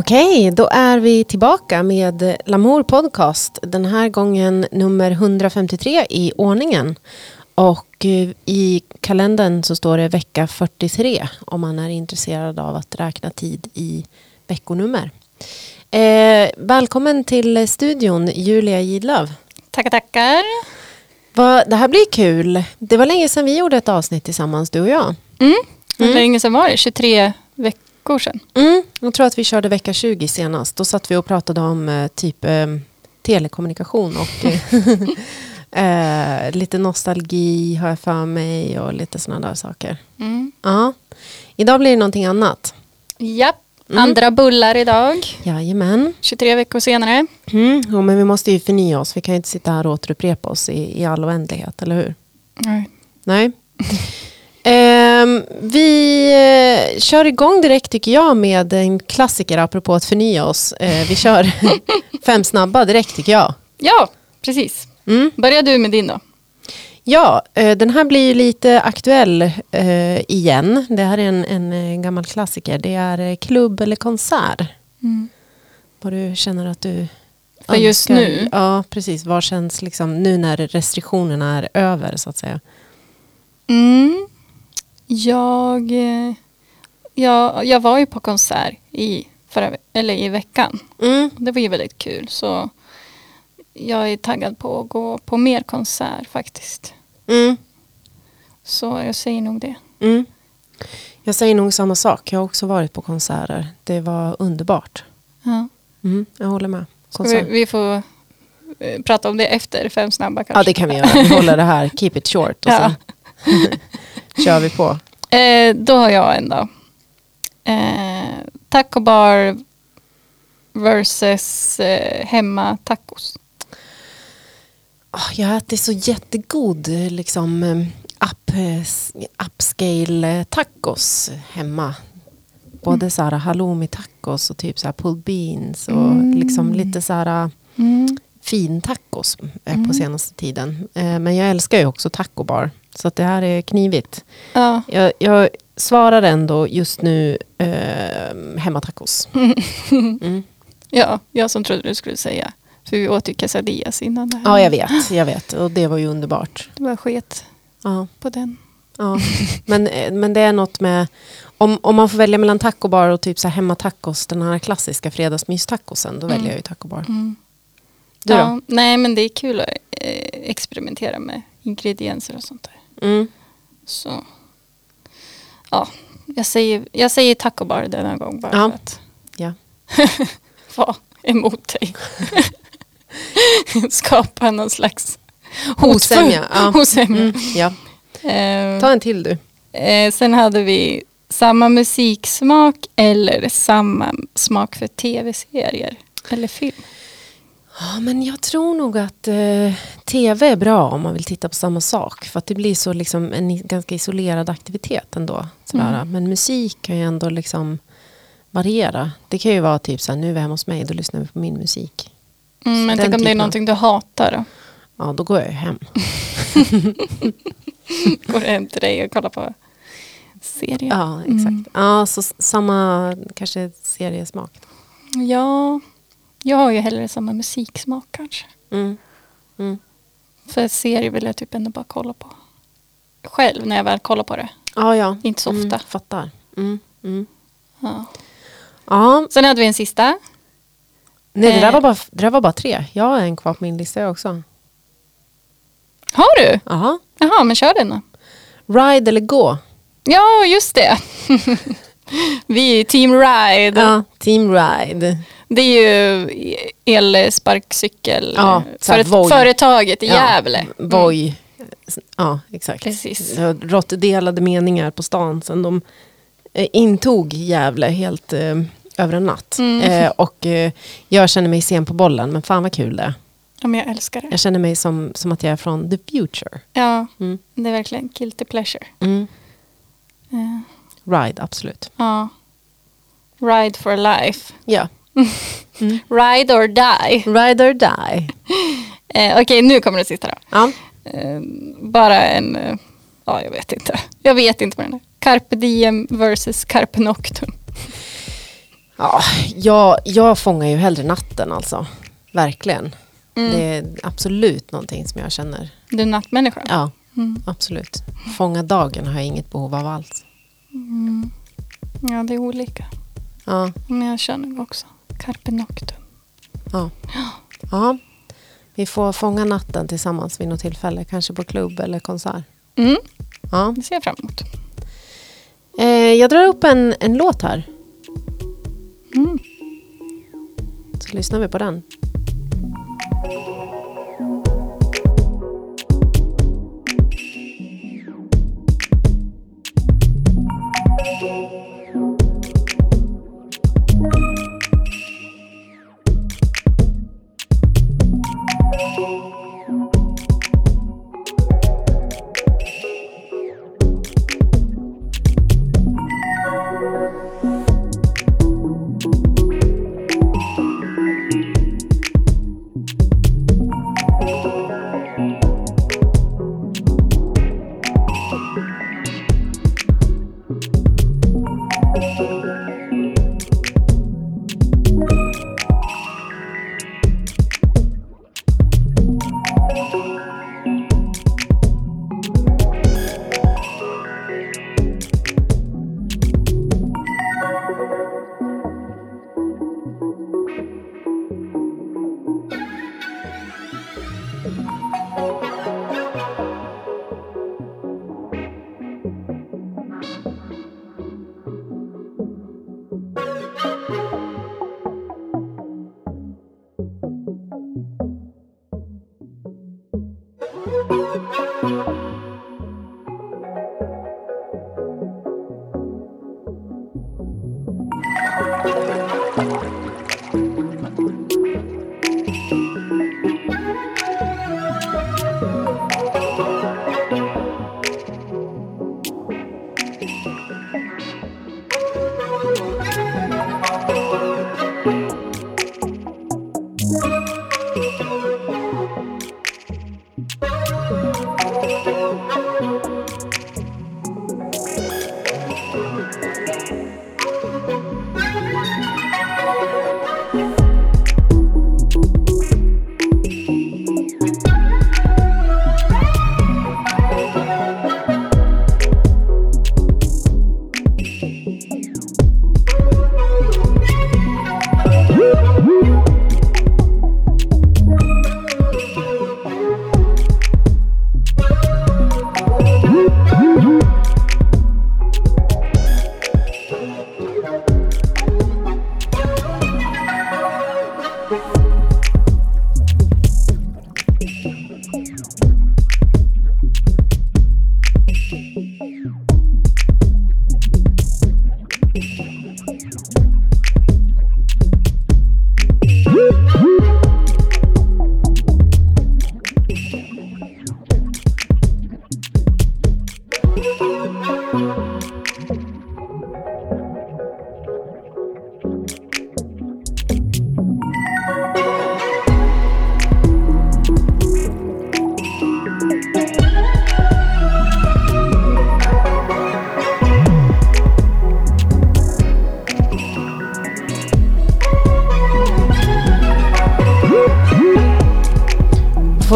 Okej, då är vi tillbaka med Lamour Podcast. Den här gången nummer 153 i ordningen. Och eh, i kalendern så står det vecka 43 om man är intresserad av att räkna tid i veckonummer. Eh, välkommen till studion Julia Gidlöv. Tackar, tackar. Va, det här blir kul. Det var länge sedan vi gjorde ett avsnitt tillsammans, du och jag. Mm. Hur mm. länge sedan var det? 23 veckor sedan? Mm. Jag tror att vi körde vecka 20 senast. Då satt vi och pratade om eh, typ eh, telekommunikation och eh, lite nostalgi har jag för mig och lite sådana där saker. Mm. Ja. Idag blir det någonting annat. Japp. Mm. Andra bullar idag. Jajamän. 23 veckor senare. Mm. Ja, men vi måste ju förnya oss. Vi kan ju inte sitta här och återupprepa oss i, i all oändlighet, eller hur? Nej. Nej. eh, vi eh, kör igång direkt tycker jag med en klassiker apropå att förnya oss. Eh, vi kör fem snabba direkt tycker jag. Ja, precis. Mm. Börja du med din då. Ja, eh, den här blir ju lite aktuell igen. Det här är en, en gammal klassiker. Det är klubb eller konsert. Mm. Vad du känner att du För just nu? Ja, precis. Vad känns liksom nu när restriktionerna är över så att säga? Mm. Jag, jag, jag var ju på konsert i, förra, eller i veckan. Mm. Det var ju väldigt kul. Så jag är taggad på att gå på mer konsert faktiskt. Mm. Så jag säger nog det. Mm. Jag säger nog samma sak. Jag har också varit på konserter. Det var underbart. Ja. Mm, jag håller med. Vi, vi, får eh, prata om det efter fem snabba kanske. Ja det kan vi göra. Vi håller det här, keep it short. Och ja. Kör vi på. Eh, då har jag en då. Eh, taco bar versus eh, hemma tacos. Oh, jag äter så jättegod liksom, up, upscale tacos hemma. Både mm. så här halloumi tacos och typ så här pulled beans och mm. liksom lite så här mm. fin tacos eh, mm. på senaste tiden. Eh, men jag älskar ju också tacobar. Så att det här är knivigt. Ja. Jag, jag svarar ändå just nu eh, hemmatacos. Mm. Ja, jag som trodde du skulle säga för vi åt ju quesadillas innan det här. Ja, jag vet. Jag vet. Och det var ju underbart. Det var sket ja. på den. Ja. Men, men det är något med... Om, om man får välja mellan tacobar och typ så här hemmatacos, den här klassiska fredagsmystacosen, då mm. väljer jag ju tacobar. Mm. Du ja, då? Nej, men det är kul att eh, experimentera med ingredienser och sånt där. Mm. Så... Ja, jag säger, jag säger tacobar denna gång bara ja. för att... Ja. vara emot dig. skapa någon slags osämja. Ja. osämja. Mm, ja. Uh, Ta en till du. Uh, sen hade vi samma musiksmak eller samma smak för tv-serier eller film. Ja, men jag tror nog att eh, tv är bra om man vill titta på samma sak. För att det blir så liksom en ganska isolerad aktivitet ändå. Mm. Men musik kan ju ändå liksom variera. Det kan ju vara typ så här, nu är vi hemma hos mig, då lyssnar vi på min musik. Mm, men tänk om det är någonting du hatar då? Ja, då går jag hem. går hem till dig och kollar på serier? Ja, exakt. Mm. Ja, så samma kanske seriesmak. Ja, jag har ju hellre samma musiksmak kanske. Mm. Mm. För serier vill jag typ ändå bara kolla på själv när jag väl kollar på det. Ja, ja. Inte så ofta. Mm, fattar. Mm, mm. Ja. ja. Sen hade vi en sista. Nej, det där, eh. var bara, det där var bara tre. Jag har en kvar på min lista också. Har du? Jaha. Jaha, men kör den då. Ride eller gå? Ja, just det. Vi är team ride. Ja, team ride. Det är ju elsparkcykel. Ja, för, företaget i ja, Gävle. Voi. Mm. Ja, exakt. Precis. Det har rått delade meningar på stan sen de eh, intog Gävle helt eh, över en natt. Mm. Eh, och eh, jag känner mig sen på bollen, men fan vad kul det är. Ja, men jag älskar det. Jag känner mig som, som att jag är från the future. Ja, mm. det är verkligen guilty pleasure. Mm. Uh. Ride, absolut. Ja. Ride for life. Ja. Mm. Ride or die. Ride or die. eh, Okej, okay, nu kommer det sista då. Ja. Eh, bara en, eh, ja jag vet inte. Jag vet inte vad den är. Carpe diem versus carpe noctum. Ja, jag, jag fångar ju hellre natten alltså. Verkligen. Mm. Det är absolut någonting som jag känner. Du är nattmänniska? Ja, Mm. absolut. Fånga dagen har jag inget behov av alls. Mm. Ja, det är olika. Ja, Men jag känner också carpe noctum. ja. ja. Vi får fånga natten tillsammans vid något tillfälle. Kanske på klubb eller konsert. Mm. Ja. Det ser jag fram emot. Eh, jag drar upp en, en låt här. Mm. Så lyssnar vi på den.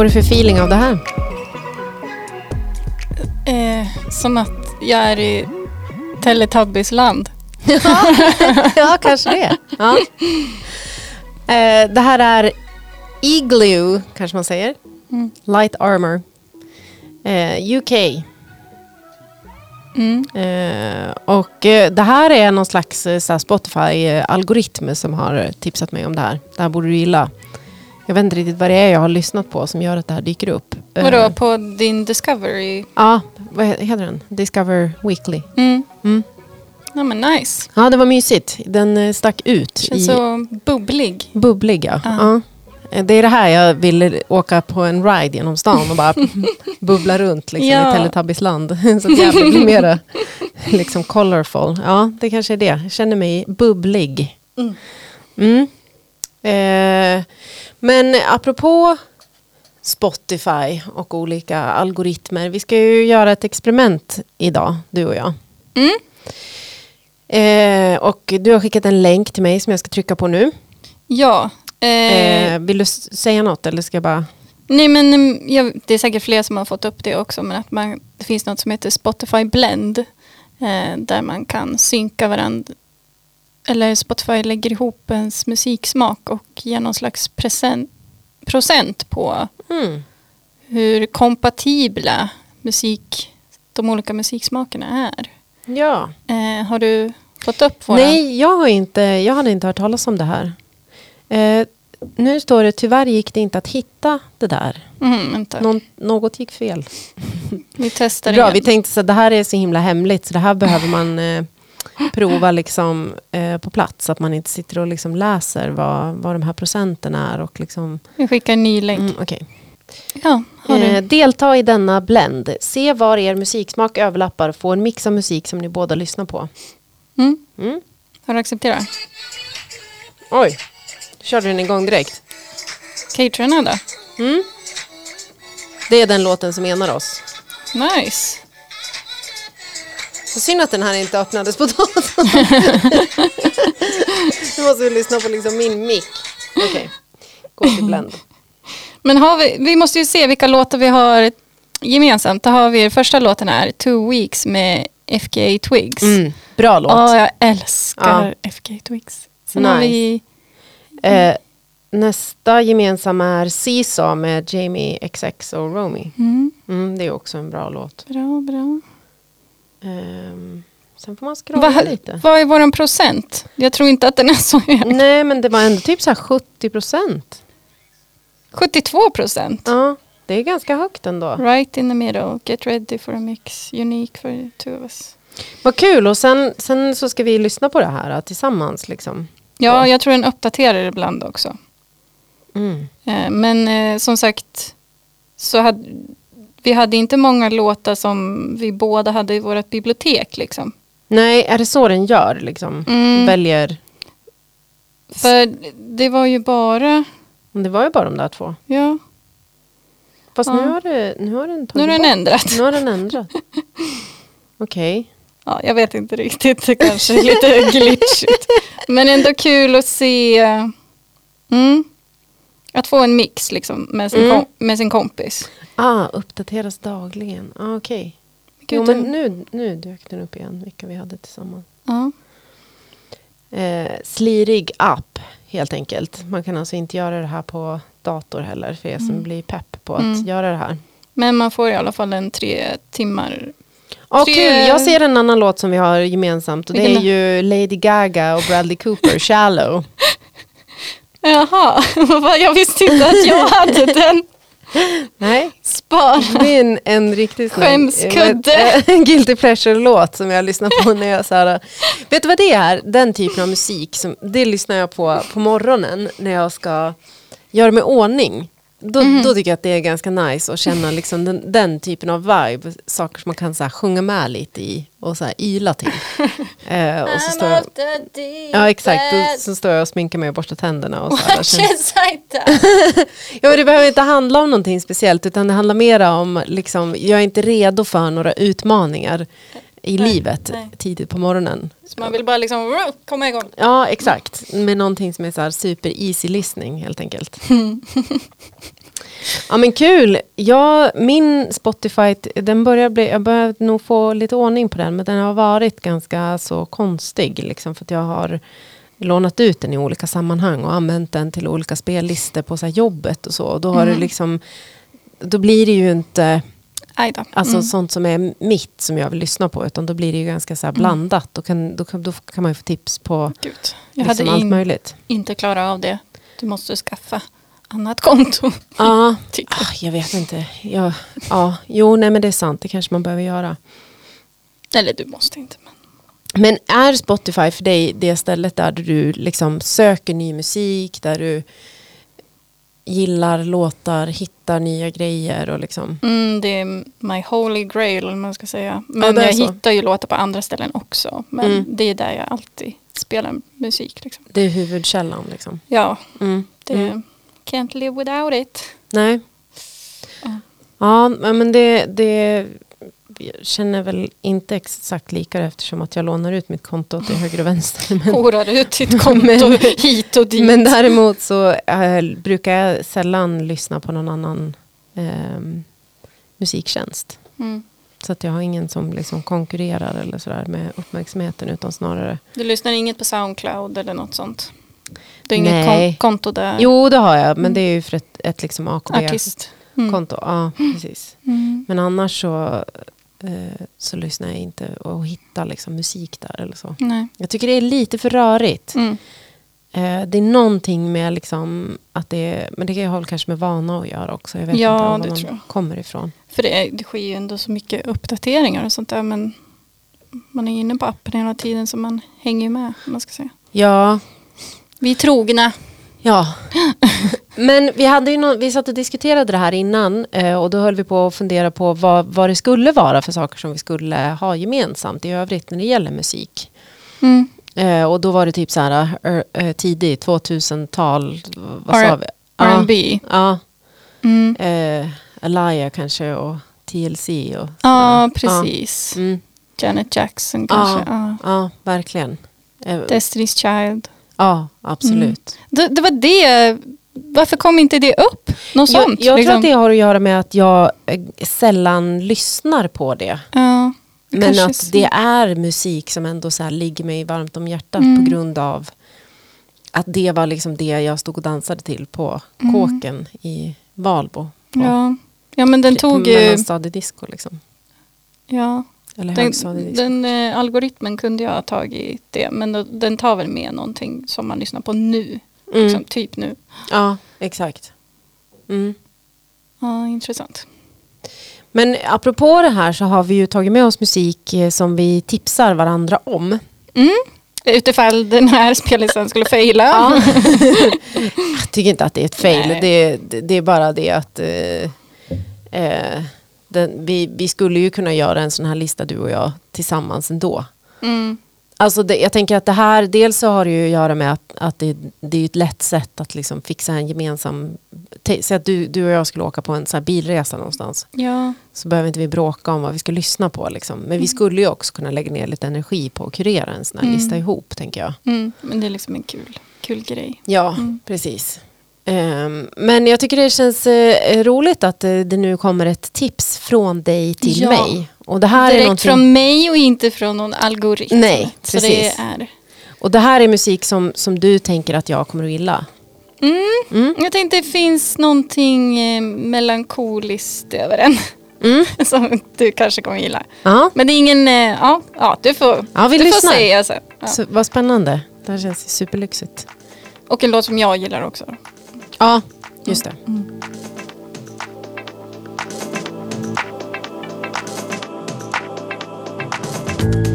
Får du för feeling av det här? Eh, som att jag är i Teletubbies-land. ja, kanske det. Ja. Eh, det här är Igloo, kanske man säger. Mm. Light Armor. Eh, UK. Mm. Eh, och eh, det här är någon slags eh, Spotify-algoritm som har tipsat mig om det här. Det här borde du gilla. Jag vet inte riktigt vad det är jag har lyssnat på som gör att det här dyker upp. Eh, Vadå, på din Discovery? Ja, vad he- heter den? Discover Weekly. Mm. Mm. Ja men nice. Ja, det var mysigt. Den eh, stack ut. Känns i så bubblig. Bubblig, ja. Ja. ja. Eh, Det är det här jag vill åka på en ride genom stan och bara bubbla runt liksom, Ja. i Teletubbiesland. Så att jag blir mer liksom colorful. Ja, det kanske är det. Jag känner mig bubblig. Mm. Eh, men apropå Spotify och olika algoritmer. Vi ska ju göra ett experiment idag, du och jag. Mm. Eh, och du har skickat en länk till mig som jag ska trycka på nu. Ja. Eh, Eh, vill du säga något eller ska jag bara... Nej men mm, jag, det är säkert fler som har fått upp det också. Men att man, det finns något som heter Spotify Blend. Eh, där man kan synka varandra. Eller Spotify lägger ihop ens musiksmak och ger någon slags present, procent på Mm. hur kompatibla musik, de olika musiksmakerna är. Ja. Eh, har du fått upp våra? Nej, jag, har inte, jag hade inte hört talas om det här. Eh, nu står det tyvärr gick det inte att hitta det där. Mm. Någon, något gick fel. Vi testar Bra, igen. vi tänkte så att det här är så himla hemligt så det här behöver man eh, prova liksom, eh, på plats. Så att man inte sitter och liksom läser vad, vad de här procenten är. Och liksom, Vi skickar en ny länk. mm, okej. Ja, eh, delta i denna blend. Se var er musiksmak överlappar få en mix av musik som ni båda lyssnar på. Mm. Mm. Har du accepterat? Oj, körde den igång direkt. Caterarna då? Mm. Det är den låten som enar oss. Nice. Synd att den här inte öppnades på datorn. nu måste vi lyssna på liksom min mick. Okej, gå till blend. Men har vi, vi måste ju se vilka låtar vi har gemensamt. Då har vi första låten här, Two Weeks med FKA Twigs. Mm, bra låt. Ja, jag älskar FKA Twigs. Sen har Nice. vi, Eh, nästa gemensamma är Seesaw med Jamie XX och Romy. mm, Mm, det är också en bra låt. bra, bra. Ehm, sen får man scrolla Vad, lite. vad är våran procent? Jag tror inte att den är så hög. Nej, men det var ändå typ så här 70 procent. 72 procent. Ja, det är ganska högt ändå. Right in the middle, get ready for a mix, unique for two of us. Vad kul och sen, sen så ska vi lyssna på det här äh, tillsammans liksom. Ja, jag tror den uppdaterar ibland också. Mm. Eh, Men eh, som sagt, så hade, vi hade inte många låtar som vi båda hade i vårt bibliotek. Liksom. Nej, är det så den gör liksom? Mm. Väljer, För det var ju bara, Men det var ju bara de där två. ja, Fast Ja. nu har, det, nu har den nu har den ändrat. Nu har den ändrat. Okej. Ja, jag vet inte riktigt, det kanske är lite glitchigt. Men ändå kul att se, mm, att få en mix liksom, med, sin Mm. med sin kompis. Ah, uppdateras dagligen. Ah, Okej. Gud, Jo, men nu, nu dök den upp igen, vilka vi hade tillsammans. Ja. Eh, slirig app, helt enkelt. Man kan alltså inte göra det här på dator heller, för er som blir pepp på att Mm. göra det här. Men man får i alla fall en tre timmar. Ja, Tre- kul. Jag ser en annan låt som vi har gemensamt och det är ju Lady Gaga och Bradley Cooper, Shallow. Jaha, jag visste inte att jag hade den Nej, det är en, riktig Skämskudde. En guilty pleasure-låt som jag lyssnar på när jag så här, Vet du vad det är? Den typen av musik, som, det lyssnar jag på på morgonen när jag ska göra mig ordning. Då, Mhm. då tycker jag att det är ganska nice att känna liksom den, den typen av vibe. Saker som man kan så här, sjunga med lite i och så här, yla till. eh, och så står jag, ja exakt, då, så står jag och sminkar mig och borstar tänderna. Och så här, känner- Ja, men det behöver inte handla om någonting speciellt utan det handlar mera om, liksom, jag är inte redo för några utmaningar i Nej, livet nej. tidigt på morgonen. Så man vill bara liksom "Ruh, komma igång. Ja, exakt. Med någonting som är så super easy listening helt enkelt. ja men kul. Ja, min Spotify, den börjar bli, jag börjar nog få lite ordning på den men den har varit ganska så konstig liksom för att jag har lånat ut den i olika sammanhang och använt den till olika spellistor på så jobbet och så. Och då har det liksom, då blir det ju inte. Alltså Mm. sånt som är mitt som jag vill lyssna på utan då blir det ju ganska så här blandat. Då, kan, då, kan, då kan man ju få tips på Gud. Jag liksom hade allt in, möjligt. inte klarat av det. Du måste skaffa annat konto. Ja, Tycker ah, jag vet inte. Ja, ja, jo, nej men det är sant. Det kanske man behöver göra. Eller du måste inte. Men. Men är Spotify för dig det stället där du liksom söker ny musik, där du gillar låtar, hittar nya grejer och liksom... Mm, det är my holy grail om man ska säga. Ja, Men är jag så. hittar ju låtar på andra ställen också. Men Mm. det är där jag alltid spelar musik. Liksom. Det är huvudkällan liksom. Ja, Mm. det Mm. Can't live without it. Nej. Ja. Ja, men det, det jag känner väl inte exakt lika eftersom att jag lånar ut mitt konto till höger och vänster. Men, Horar ut ditt konto Men- hit och dit. men däremot så eh, brukar jag sällan lyssna på någon annan ehm, musiktjänst. Mm. Så att jag har ingen som liksom konkurrerar eller sådär med uppmärksamheten utan snarare Du lyssnar inget på Soundcloud eller något sånt? Du har inget Nej. kon- konto där? Jo det har jag men det är ju för ett, ett liksom AKB-konto. Mm. Ja, precis. Mm. Men annars så, eh, så lyssnar jag inte och hittar liksom musik där eller så. Nej. Jag tycker det är lite för rörigt. Mm. Eh, det är någonting med liksom att det är, men det har kanske med vana att göra också. Jag vet Ja, inte var det man tror jag. kommer ifrån. För det, det sker ju ändå så mycket uppdateringar och sånt där. Men man är inne på appen hela tiden så man hänger med. Man ska säga. Ja, Vi är trogna. ja. Men vi, hade ju nå- vi satt och diskuterade det här innan eh, och då höll vi på att fundera på vad, vad det skulle vara för saker som vi skulle ha gemensamt i övrigt när det gäller musik. Mm. Eh, och då var det typ så här eh, tidigt 2000-tal, vad sa vi? R&B. ja, Mm. eh, Alaya kanske och TLC och Ja, precis. Ja, mm, Janet Jackson kanske. Ja. ja verkligen. Destiny's Child. Ja, absolut. Det, det var det. Varför kom inte det upp? Något Jag, sånt? jag liksom. tror att det har att göra med att jag eh, sällan lyssnar på det. Ja, Men att så. det är musik som ändå så ligger mig varmt om hjärtat Mm. på grund av att det var liksom det jag stod och dansade till på Mm. kåken i Valbo. Ja. ja, men den tog ju... mellanstadiedisco liksom. Ja, Eller den, den eh, algoritmen kunde jag ha tagit det. Men då, den tar väl med någonting som man lyssnar på nu. Mm. Liksom, typ nu. Ja, exakt. Mm. Ja, intressant. Men apropå det här så har vi ju tagit med oss musik eh, som vi tipsar varandra om. Mm. Utifall den här spellistan skulle faila. Ja. Jag tycker inte att det är ett fail. Det, det, det är bara det att eh, eh, den, vi, vi skulle ju kunna göra en sån här lista du och jag tillsammans ändå. Mm. Alltså det, jag tänker att det här, dels så har det ju att göra med att, att det, det är ett lätt sätt att liksom fixa en gemensam... Säg att du, du och jag skulle åka på en här bilresa någonstans. Ja. Så behöver inte vi bråka om vad vi ska lyssna på. Liksom. Men vi skulle ju också kunna lägga ner lite energi på att kurera en sån här Mm. lista ihop, tänker jag. Mm. Men det är liksom en kul, kul grej. Ja, Mm. precis. Ehm, men jag tycker det känns eh, roligt att eh, det nu kommer ett tips från dig till Ja. mig. Och det här är Direkt någonting- från mig och inte från någon algoritm. Nej, Så det precis. är... Och det här är musik som, som du tänker att jag kommer att gilla. Mm. Mm. Jag tänkte det finns någonting eh, melankoliskt över den. Mm. som du kanske kommer gilla. Ja, Men det är ingen... Ja, ja, du får, Ja, vi du lyssnar. får säga sen. Ja. så, vad spännande. Det här känns superlyxigt. Och en låt som jag gillar också. Ja, just det. Thank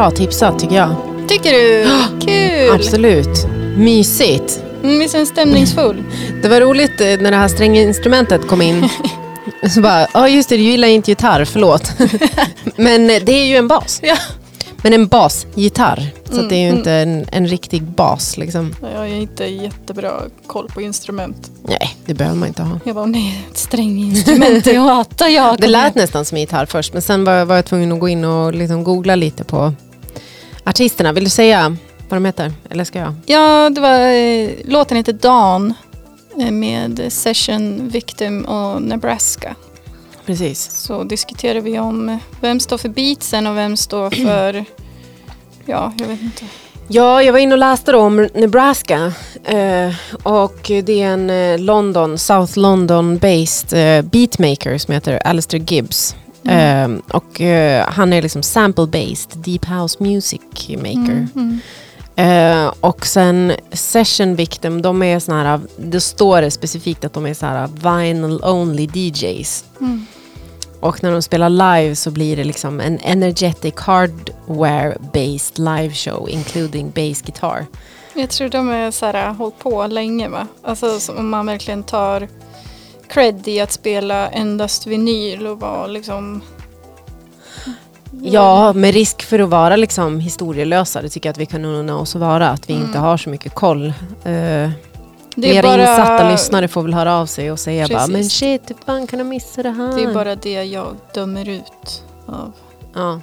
Bra tipsat tycker jag. Tycker du? Kul! Absolut. Mysigt. Mm, visst är den stämningsfull? Det var roligt eh, när det här stränginstrumentet kom in. Så bara, ja just det, du gillar inte gitarr, förlåt. Men eh, det är ju en bas. Ja. Men en basgitarr. Så Mm, det är ju mm. inte en, en riktig bas liksom. Jag har inte jättebra koll på instrument. Nej, det behöver man inte ha. Jag bara, nej, ett stränginstrument, det hatar jag. Det lät nästan som gitarr först, men sen var, var jag tvungen att gå in och liksom googla lite på artisterna. Vill du säga vad de heter? Eller ska jag? Ja, det var, eh, låten heter Dawn eh, med Session Victim och Nebraska. Precis. Så diskuterar vi om vem står för beatsen och vem står för, ja, jag vet inte. Ja, jag var inne och läste om Nebraska. Eh, och det är en eh, London, South London-based eh, beatmaker som heter Alistair Gibbs. Mm. Eh, och eh, han är liksom sample-based, deep house music maker. Mm, mm. Eh, och sen Session Victim, de är såna här, det står det specifikt att de är så här vinyl only DJs. Mm. Och när de spelar live så blir det liksom en energetic hardware-based live show including bass guitar. Jag tror de är så här, hållit på länge va? Alltså om man verkligen tar cred i att spela endast vinyl och vara liksom... Ja, med risk för att vara liksom historielösa, det tycker jag att vi kan unna oss att vara, att vi inte har så mycket koll. Uh, Det Mer insatta lyssnare får väl höra av sig och säga bara, Precis. men shit, hur fan kan jag missa det här? Det är bara det jag dömer ut av... ja.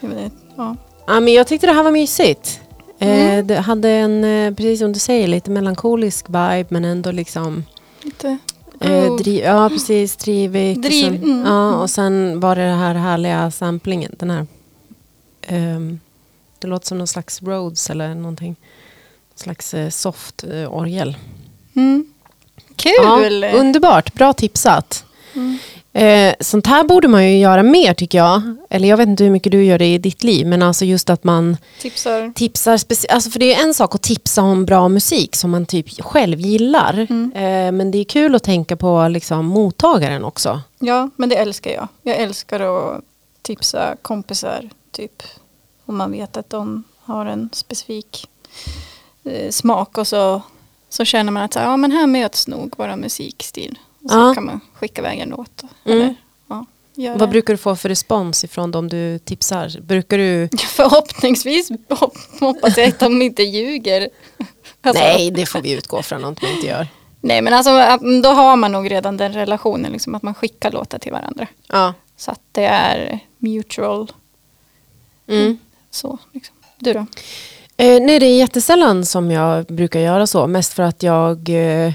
Vet, inte, ja. Ja, men jag tyckte det här var mysigt. Eh, Mm. det hade en, eh, precis som du säger, lite melankolisk vibe men ändå liksom Lite... eh, groove. dri- Ja, precis, drivigt. Driv, och, sen, mm, ja, mm. och sen var det det här härliga samplingen, den här. ehm, det låter som någon slags Rhodes eller någonting. Någon slags eh, soft eh, orgel. Mm. Ja, Kul! underbart, bra tipsat. Eh, sånt här borde man ju göra mer tycker jag. Eller jag vet inte hur mycket du gör det i ditt liv. Men alltså just att man Tipsar. tipsar, alltså för det är en sak att tipsa om bra musik som man typ själv gillar. Mm. Eh, men det är kul att tänka på liksom mottagaren också. Ja, men det älskar jag. Jag älskar att tipsa kompisar, typ. Om man vet att de har en specifik eh, smak och så, så känner man att så ja, men här möts nog våra musikstil. Och så Ja. kan man skicka iväg en låt. Mm. Eller, ja. Vad brukar du få för respons ifrån de du tipsar? Brukar du... Förhoppningsvis hop- hoppas jag att de inte ljuger. Alltså, Nej, det får vi utgå från att de inte gör. Nej, men alltså, då har man nog redan den relationen, liksom, att man skickar låtar till varandra. Ja. Så att det är mutual. Mm. Så, liksom. Du då? Eh, nej, det är jättesällan som jag brukar göra så. Mest för att jag eh,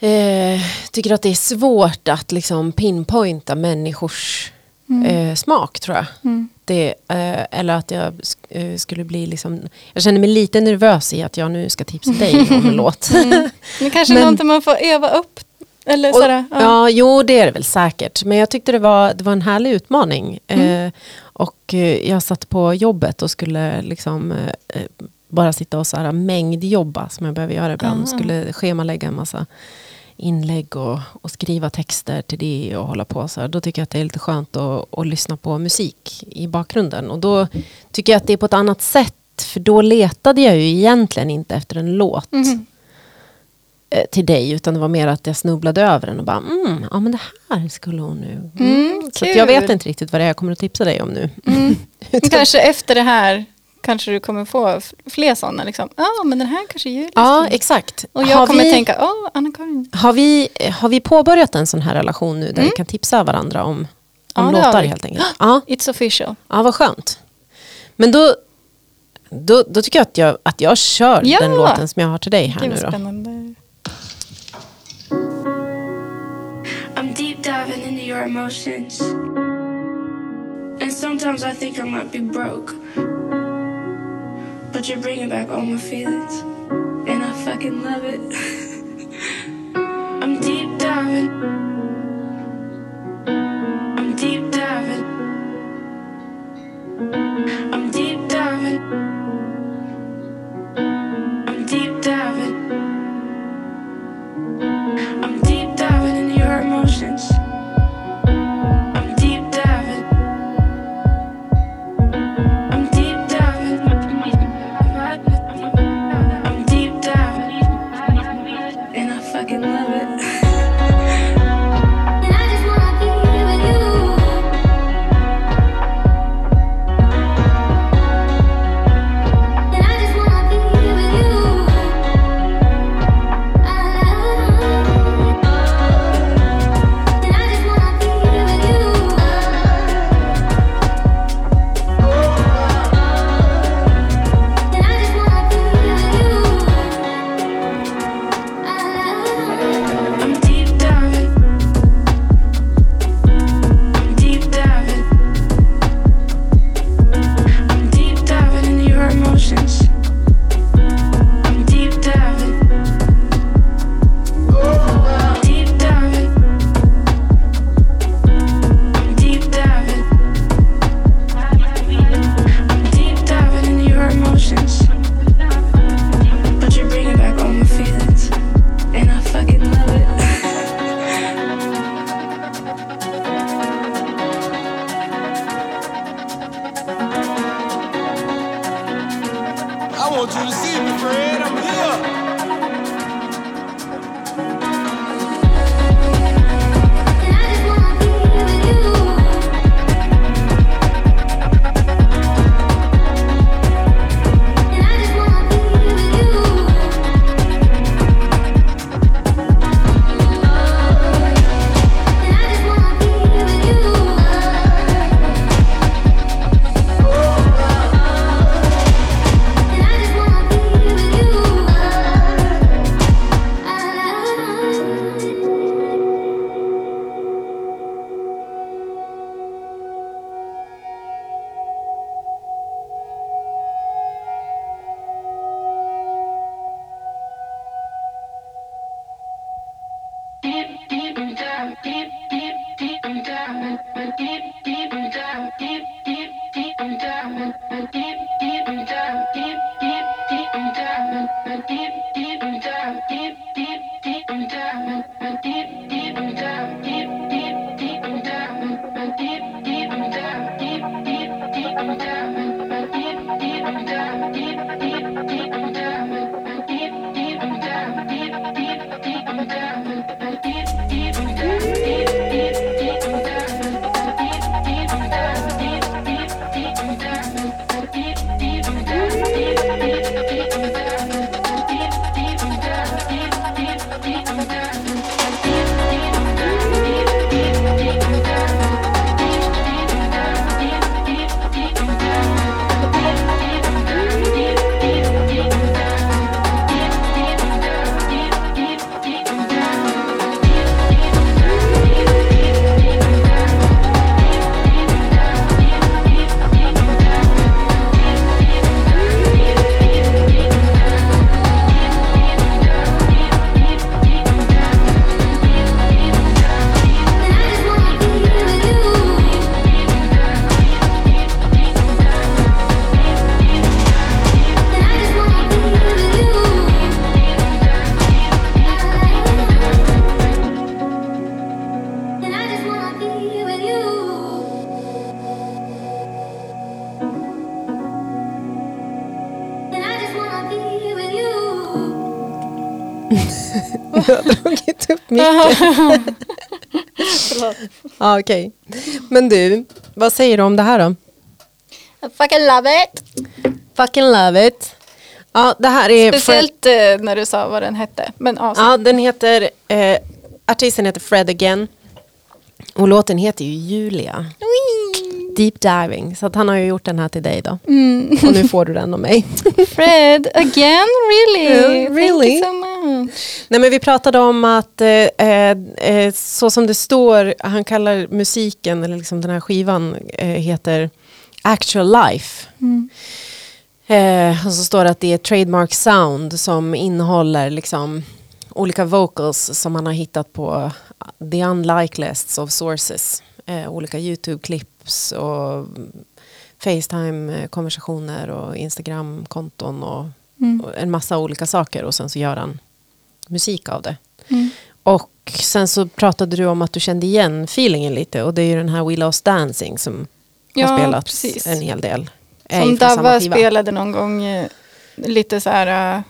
eh, tycker att det är svårt att liksom pinpointa människors eh, smak tror jag. Mm. Det, eh, eller att jag eh, skulle bli liksom... Jag känner mig lite nervös i att jag nu ska tipsa dig om en låt. Det kanske är Men- någonting man får öva upp. Eller Och, sådär. ja. Ja. jo det är det väl säkert. Men jag tyckte det var, det var en härlig utmaning. Eh, och eh, jag satt på jobbet och skulle liksom eh, bara sitta och så här mängdjobba som jag behöver göra ibland. Ah. Skulle schemalägga en massa inlägg och, och skriva texter till det och hålla på så här. Då tycker jag att det är lite skönt att, att lyssna på musik i bakgrunden. Och då tycker jag att det är på ett annat sätt. För då letade jag ju egentligen inte efter en låt eh, till dig utan det var mer att jag snubblade över den och bara mm, ja men det här skulle hon nu. Mm, Så jag vet inte riktigt vad det är jag kommer att tipsa dig om nu. Mm. Kanske efter det här kanske du kommer få fler sådana. Liksom. Ja, men den här kanske Julia Ja, skriver. exakt. Och jag har, kommer vi, tänka, åh, Anna-Karin. har, vi, har vi påbörjat en sån här relation nu där Mm. vi kan tipsa varandra om, Ja, om har låtar helt enkelt? Ja, It's official. ja, vad skönt. Men då, då, då tycker jag att jag, att jag kör Ja. den låten som jag har till dig här Gud nu då. spännande. I'm deep diving into your emotions. And sometimes I think I might be broke. But you're bringing back all my feelings. And I fucking love it. I'm deep diving. I'm deep diving. I'm deep diving. I'm deep diving. I'm deep diving into your emotions. dead ja, okej. Men du, vad säger du om det här då? I fucking love it. Fucking love it. Ja, det här är... Speciellt eh, när du sa vad den hette. Men ja, så- Ja, den heter... Eh, artisten heter Fred Again. Och låten heter ju Julia. Deep Diving. Så att han har ju gjort den här till dig då. Mm. Och nu får du den av mig. Fred, again? Really? Yeah, really. Thank you so much. Nej men vi pratade om att eh, eh, så som det står, han kallar musiken, eller liksom den här skivan eh, heter Actual Life. Eh, och så står det att det är trademark sound som innehåller liksom olika vocals som man har hittat på the unlikeliest of sources. Eh, olika YouTube-clips och Facetime-konversationer och Instagram-konton och, och en massa olika saker och sen så gör han musik av det. Och sen så pratade du om att du kände igen feelingen lite och det är ju den här We Lost Dancing som Ja, har spelats precis. en hel del. Som Dava spelade någon gång eh, lite så här, eh,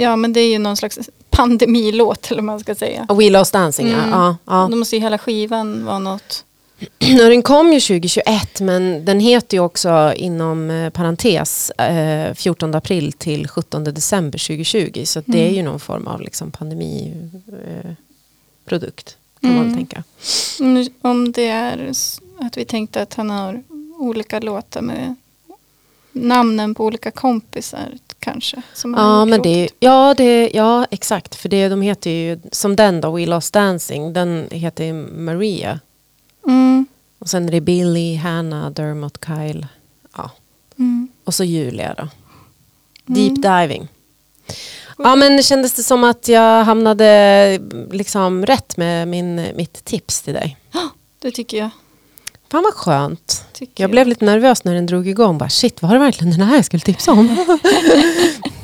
ja men det är ju någon slags pandemilåt eller vad man ska säga. We Lost Dancing, Mm. ja. ja. Då måste ju hela skivan vara något. Och den kom ju 2021 men den heter ju också inom eh, parentes eh, 14 april till 17 december 2020 så det Mm. är ju någon form av liksom pandemiprodukt. Eh, kan man väl Mm. tänka. Mm, Om det är att vi tänkte att han har olika låtar med namnen på olika kompisar kanske. Ja, men det, ja, det, ja, exakt. För det, de heter ju, som den då, We Lost Dancing, den heter Maria. Mm, Och sen är det Billy, Hannah, Dermot, Kyle. Ja. mm. Och så Julia då. Deep diving. Ja men kändes det som att jag hamnade liksom rätt med min, mitt tips till dig? Det tycker jag. Fan vad skönt. Tycker Jag blev lite nervös när den drog igång. Bara, Shit, var det verkligen den här jag skulle tipsa om?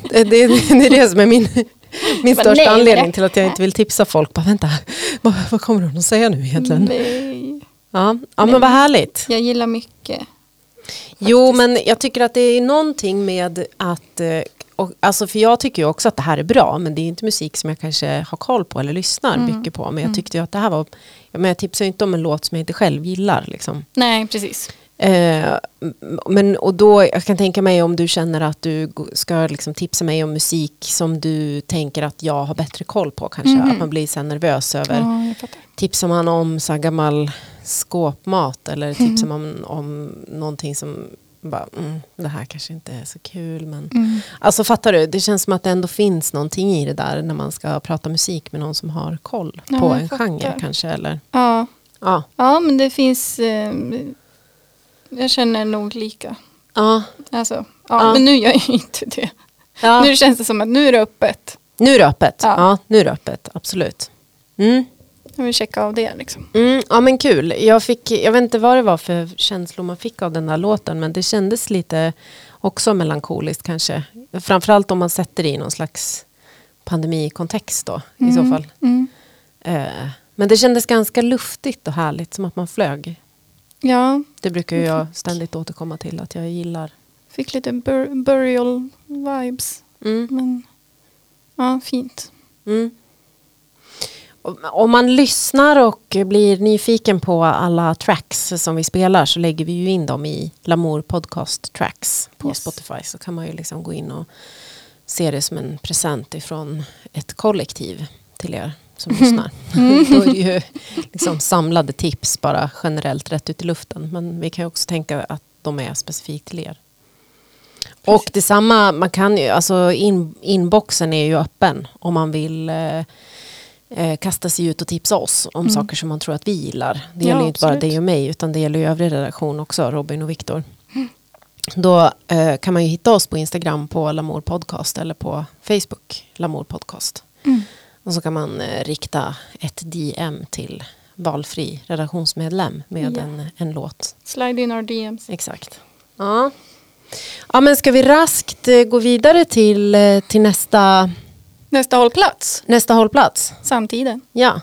det, det, det är det som är min, min största nej, anledning till att jag inte vill tipsa folk. Bara, vänta, vad, vad kommer hon att säga nu egentligen? Nej. Ja, ja men vad härligt. Jag gillar mycket. Jo, men jag tycker att det är någonting med att eh, och, alltså för jag tycker ju också att det här är bra men det är inte musik som jag kanske har koll på eller lyssnar Mm. mycket på. Men jag tyckte ju att det här var, men jag tipsar ju inte om en låt som jag inte själv gillar. Liksom. Nej, precis. Eh, men, och då, jag kan tänka mig om du känner att du ska liksom tipsa mig om musik som du tänker att jag har bättre koll på kanske. Mhm. Att man blir så nervös över. Ja. Tipsar man om så gammal skåpmat eller tipsar man om någonting som bara, mm, det här kanske inte är så kul men Mm. Alltså fattar du, det känns som att det ändå finns någonting i det där när man ska prata musik med någon som har koll Ja, på en fattar. genre kanske eller Ja. ja. ja, men det finns... Eh, jag känner nog lika. Ja, Alltså, ja, Ja. Men nu gör jag inte det. ja. Nu känns det som att nu är det öppet. Nu är det öppet. Ja. Ja. nu är det öppet, absolut. Mm. Jag vill checka av det liksom. Mm, ja men kul. Jag, fick, jag vet inte vad det var för känslor man fick av den där låten men det kändes lite också melankoliskt kanske. Framförallt om man sätter det i någon slags pandemikontext då i så fall. Mm. Eh, men det kändes ganska luftigt och härligt som att man flög. Ja, Det brukar jag ständigt återkomma till att jag gillar. fick lite bur- burial vibes. Mm. Men ja, fint. Mm. Om- man lyssnar och blir nyfiken på alla tracks som vi spelar så lägger vi ju in dem i Lamour Podcast Tracks på Yes. Spotify. Så kan man ju liksom gå in och se det som en present ifrån ett kollektiv till er som lyssnar. Då är det ju liksom samlade tips bara generellt rätt ut i luften. Men vi kan ju också tänka att de är specifikt till er. Och detsamma, man kan ju, alltså in, inboxen är ju öppen om man vill eh, eh, kasta sig ut och tipsa oss om saker som man tror att vi gillar. Det Ja, gäller ju inte bara dig och mig utan det gäller ju övrig redaktion också, Robin och Viktor. Då eh, kan man ju hitta oss på Instagram på Lamour Podcast eller på Facebook Lamour Podcast. Och så kan man eh, rikta ett DM till valfri redaktionsmedlem med Ja. en, en låt. Slide in our DMs. Exakt. Ja. ja, men ska vi raskt eh, gå vidare till, eh, till nästa, Nästa hållplats, nästa hållplats? samtiden. Ja.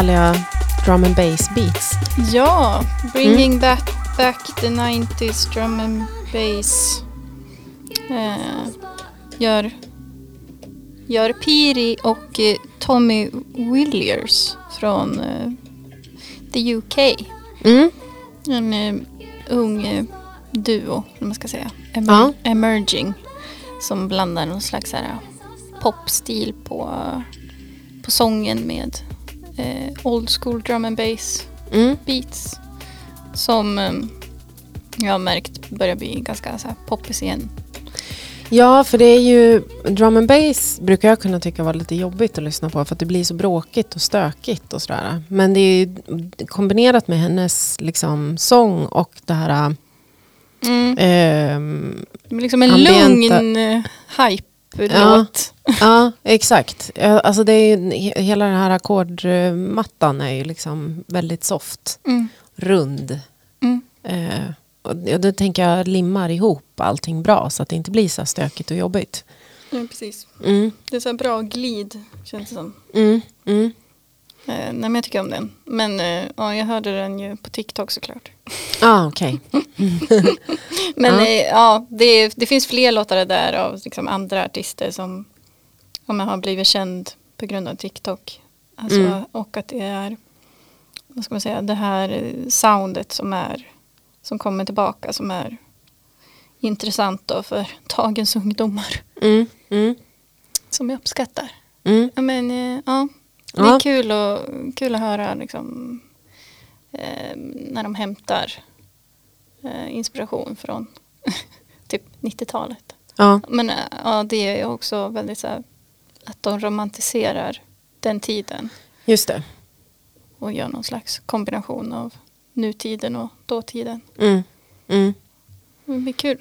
Härliga drum and bass beats. Ja, bringing Mm. back, back the 90s drum and bass. Eh, gör, gör Piri och eh, Tommy Williers från eh, the UK. Mm. En eh, ung eh, duo, om man ska säga. Emer- Ja. Emerging. Som blandar någon slags här, popstil på, på sången med eh, old school drum and bass Mm. beats. Som eh, jag har märkt börjar bli ganska så här, poppis igen. Ja, för det är ju drum and bass brukar jag kunna tycka var lite jobbigt att lyssna på för att det blir så bråkigt och stökigt och sådär. Men det är ju kombinerat med hennes liksom sång och det här Mm. blir liksom en Ambienta- lugn uh, hype-låt. Ja, exakt. Ja, Alltså det är ju, he- hela den här ackordmattan är ju liksom väldigt soft, Mm. rund. Mm. Eh, och då tänker jag limmar ihop allting bra så att det inte blir så stökigt och jobbigt. Ja, precis. Mm, Det är så bra glid, känns det som. mm, mm. Eh, nej, men jag tycker om den. Men eh, ja, jag hörde den ju på TikTok såklart. Ah, okej. Men Ja. ja, ja det, det finns fler låtar där av liksom andra artister som om jag har blivit känd på grund av TikTok. Alltså, Mm. Och att det är vad ska man säga, det här soundet som är som kommer tillbaka som är intressant då för dagens ungdomar Mm, mm, som jag uppskattar. mm. Ja, men, ja, det Ja. är kul, och, kul att höra liksom, eh, när de hämtar eh, inspiration från typ 90-talet. Ja, Men eh, ja, det är också väldigt så här, att de romantiserar den tiden just det. och gör någon slags kombination av nutiden och dåtiden. Mm, mm. Det blir kul.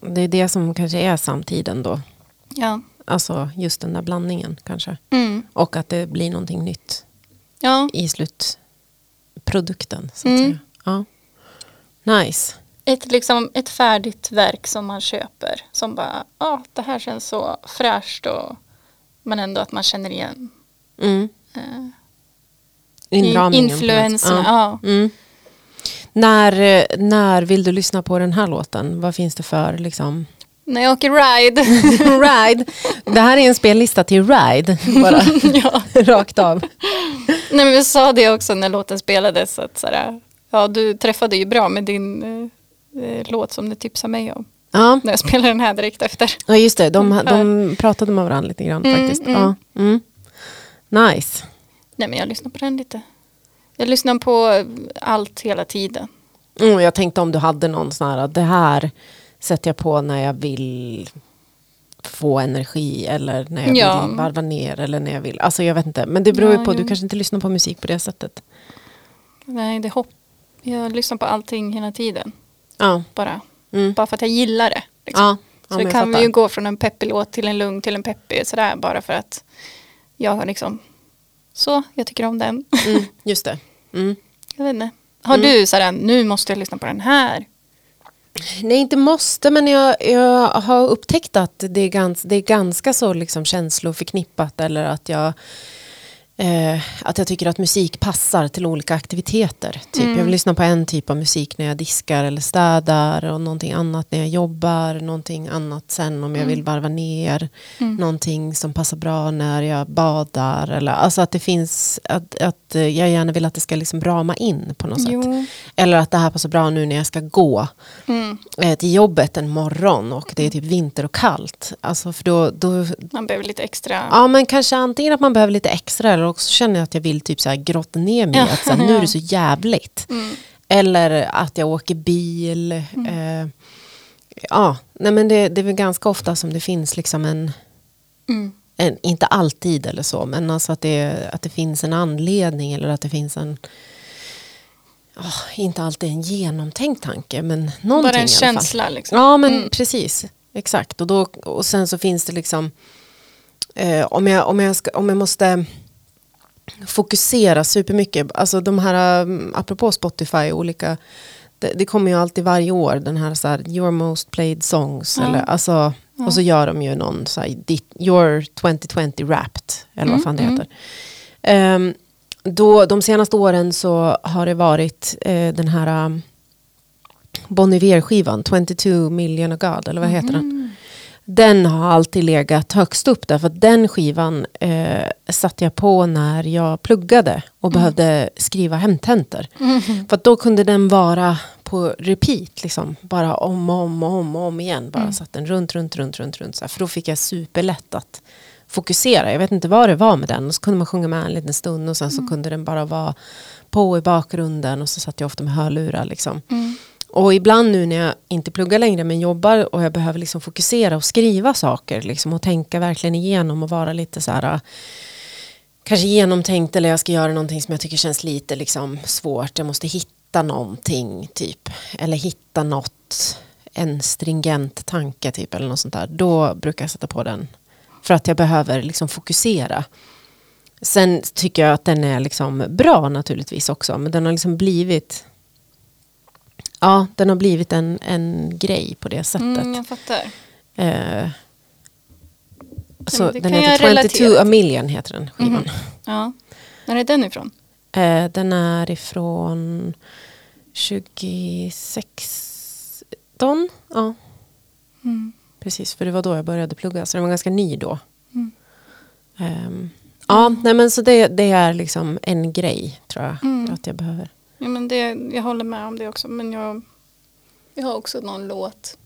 Det är det som kanske är samtiden då. Ja. Alltså just den där blandningen kanske. Mm. Och att det blir någonting nytt Ja, i slutprodukten. Så att Mm. säga. Ja. Nice. ett, liksom, ett färdigt verk som man köper. Som bara, ja, det här känns så fräscht och men ändå att man känner igen Mm. eh, Inramningen influenserna. Ja. Ja. Mm. När, eh, när vill du lyssna på den här låten? Vad finns det för liksom? När jag åker ride. Ride. Det här är en spellista till Ride. Bara ja. rakt av. Nej, men vi sa det också när låten spelades. Att, sådär, ja, du träffade ju bra med din eh, eh, låt som du tipsade mig om. Ja. När jag spelade den här direkt efter. ja, just det. De, de pratade med varandra lite grann Mm, faktiskt. mm. Ja. Mm. Nice. Nej men jag lyssnar på den lite. Jag lyssnar på allt hela tiden. Mm, jag tänkte om du hade någon sån här, det här sätter jag på när jag vill få energi eller när jag Ja. vill varva ner eller när jag vill, alltså jag vet inte. Men det beror ju Ja, på, du kanske inte lyssnar på musik på det sättet. Nej, det hopp. Jag lyssnar på allting hela tiden. Ja, Bara, mm. bara för att jag gillar det. Liksom. så det kan vi ju gå från en peppig låt till en lugn till en peppig sådär bara för att jag har liksom så, jag tycker om den. Mm, just det. Mm. jag vet inte. Har Mm. du sådär, nu måste jag lyssna på den här? Nej, inte måste, men jag, jag har upptäckt att det är, gans, det är ganska så liksom känsloförknippat eller att jag eh, att jag tycker att musik passar till olika aktiviteter. Typ. Jag vill lyssna på en typ av musik när jag diskar eller städar och någonting annat när jag jobbar, någonting annat sen om jag vill varva ner, någonting som passar bra när jag badar. Eller, alltså att det finns, att, att eh, jag gärna vill att det ska liksom rama in på något sätt. Jo. Eller att det här passar bra nu när jag ska gå Mm. eh, till jobbet en morgon och det är typ vinter och kallt. Alltså för då, då, Man behöver lite extra. ja men kanske antingen att man behöver lite extra eller också känner jag att jag vill typ så här grotta ner mig att så här, nu är det så jävligt. Mm. Eller att jag åker bil. Eh, ja, nej men det, det är väl ganska ofta som det finns liksom en, Mm. en inte alltid eller så, men alltså att det, att det finns en anledning eller att det finns en ah, inte alltid en genomtänkt tanke, men någonting Bara en i alla fall. känsla liksom. Ja men Mm. precis, exakt. Och, då, och sen så finns det liksom, eh, om, jag, om, jag ska, om jag måste fokusera supermycket, alltså de här, um, apropå Spotify, olika, det, det kommer ju alltid varje år den här, så här your most played songs, Ja. eller, alltså, och så gör de ju någon, så här, your 2020 wrapped, eller vad Mm, fan det mm. heter. Ehm, då, de senaste åren så har det varit eh, den här um, Bon Iver-skivan, 22 million of God, eller vad heter den? Den har alltid legat högst upp där, för att den skivan eh, satte jag på när jag pluggade och behövde skriva hemtentor. För att då kunde den vara på repeat, liksom, bara om och om och om, och om igen. Bara satt den runt, runt, runt, runt, runt. Så här, för då fick jag superlätt att fokusera. Jag vet inte vad det var med den. Och så kunde man sjunga med en liten stund och sen så kunde den bara vara på i bakgrunden och så satt jag ofta med hörlurar. Liksom. Och ibland nu när jag inte pluggar längre men jobbar och jag behöver liksom fokusera och skriva saker liksom, och tänka verkligen igenom och vara lite så här äh, kanske genomtänkt eller jag ska göra någonting som jag tycker känns lite liksom svårt. Jag måste hitta någonting typ eller hitta något en stringent tanke typ eller något sånt där. Då brukar jag sätta på den för att jag behöver liksom fokusera. Sen tycker jag att den är liksom bra naturligtvis också men den har liksom blivit Ja, den har blivit en, en grej på det sättet. Mm, jag fattar. Eh, så men det den heter 22 relatera a million heter den skivan. Ja. När är den ifrån? Eh, den är ifrån 2016. Ja, Mm. precis. För det var då jag började plugga. Så den var ganska ny då. Ehm, ja, nej men så det, det är liksom en grej tror jag. Mm. Att jag behöver. Ja, men det, jag håller med om det också. Men jag, jag har också någon låt.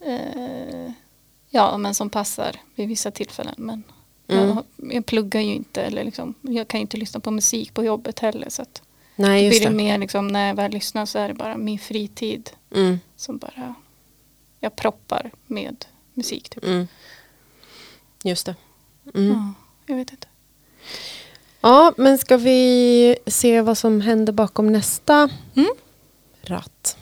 Eh, ja, men som passar vid vissa tillfällen. Men Mm. jag, jag pluggar ju inte. Eller liksom, jag kan ju inte lyssna på musik på jobbet heller. Så att Nej, just blir det det. mer liksom, när jag väl lyssnar så är det bara min fritid. Mm, Som bara jag proppar med musik. Typ. mm. Just det. Mm. Ja, jag vet inte. Ja, men ska vi se vad som händer bakom nästa Mm. ratt?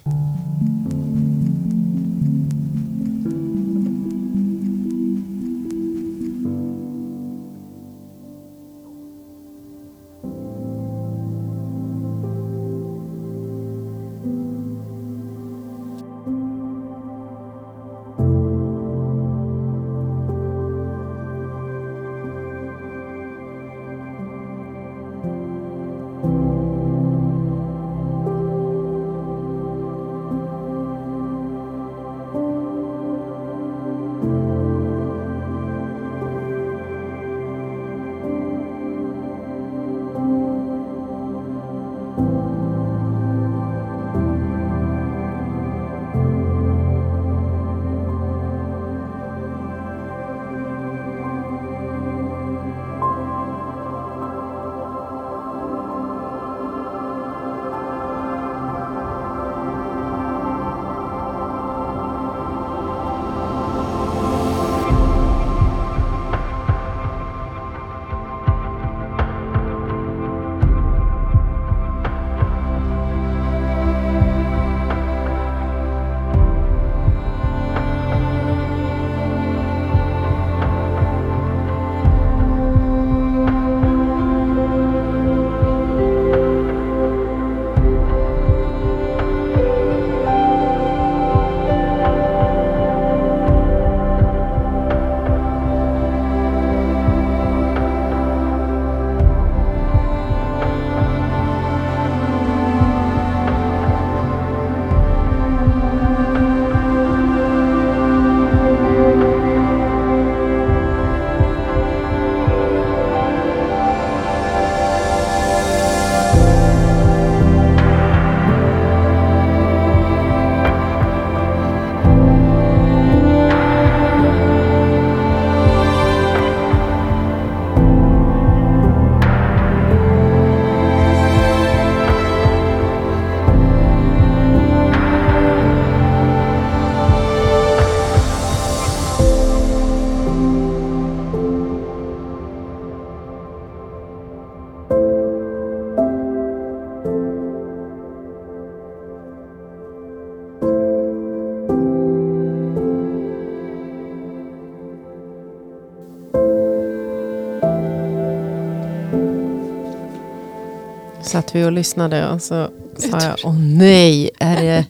Satt vi och lyssnade och så sa jag, åh nej, är det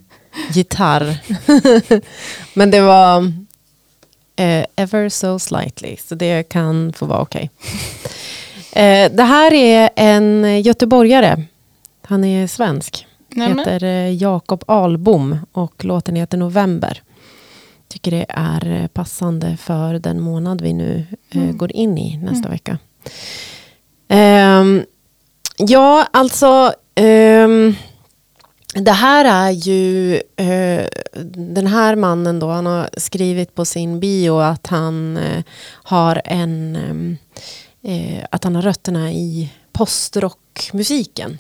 gitarr? Men det var eh, ever so slightly, så det kan få vara okej. Eh, det här är en göteborgare. Han är svensk. Nämen. Heter eh, Jakob Albom och låten heter November. Tycker det är eh, passande för den månad vi nu eh, går in i nästa vecka. Ehm, ja, alltså ehm, det här är ju eh, den här mannen då, han har skrivit på sin bio att han eh, har en ehm, eh, att han har rötterna i postrockmusiken.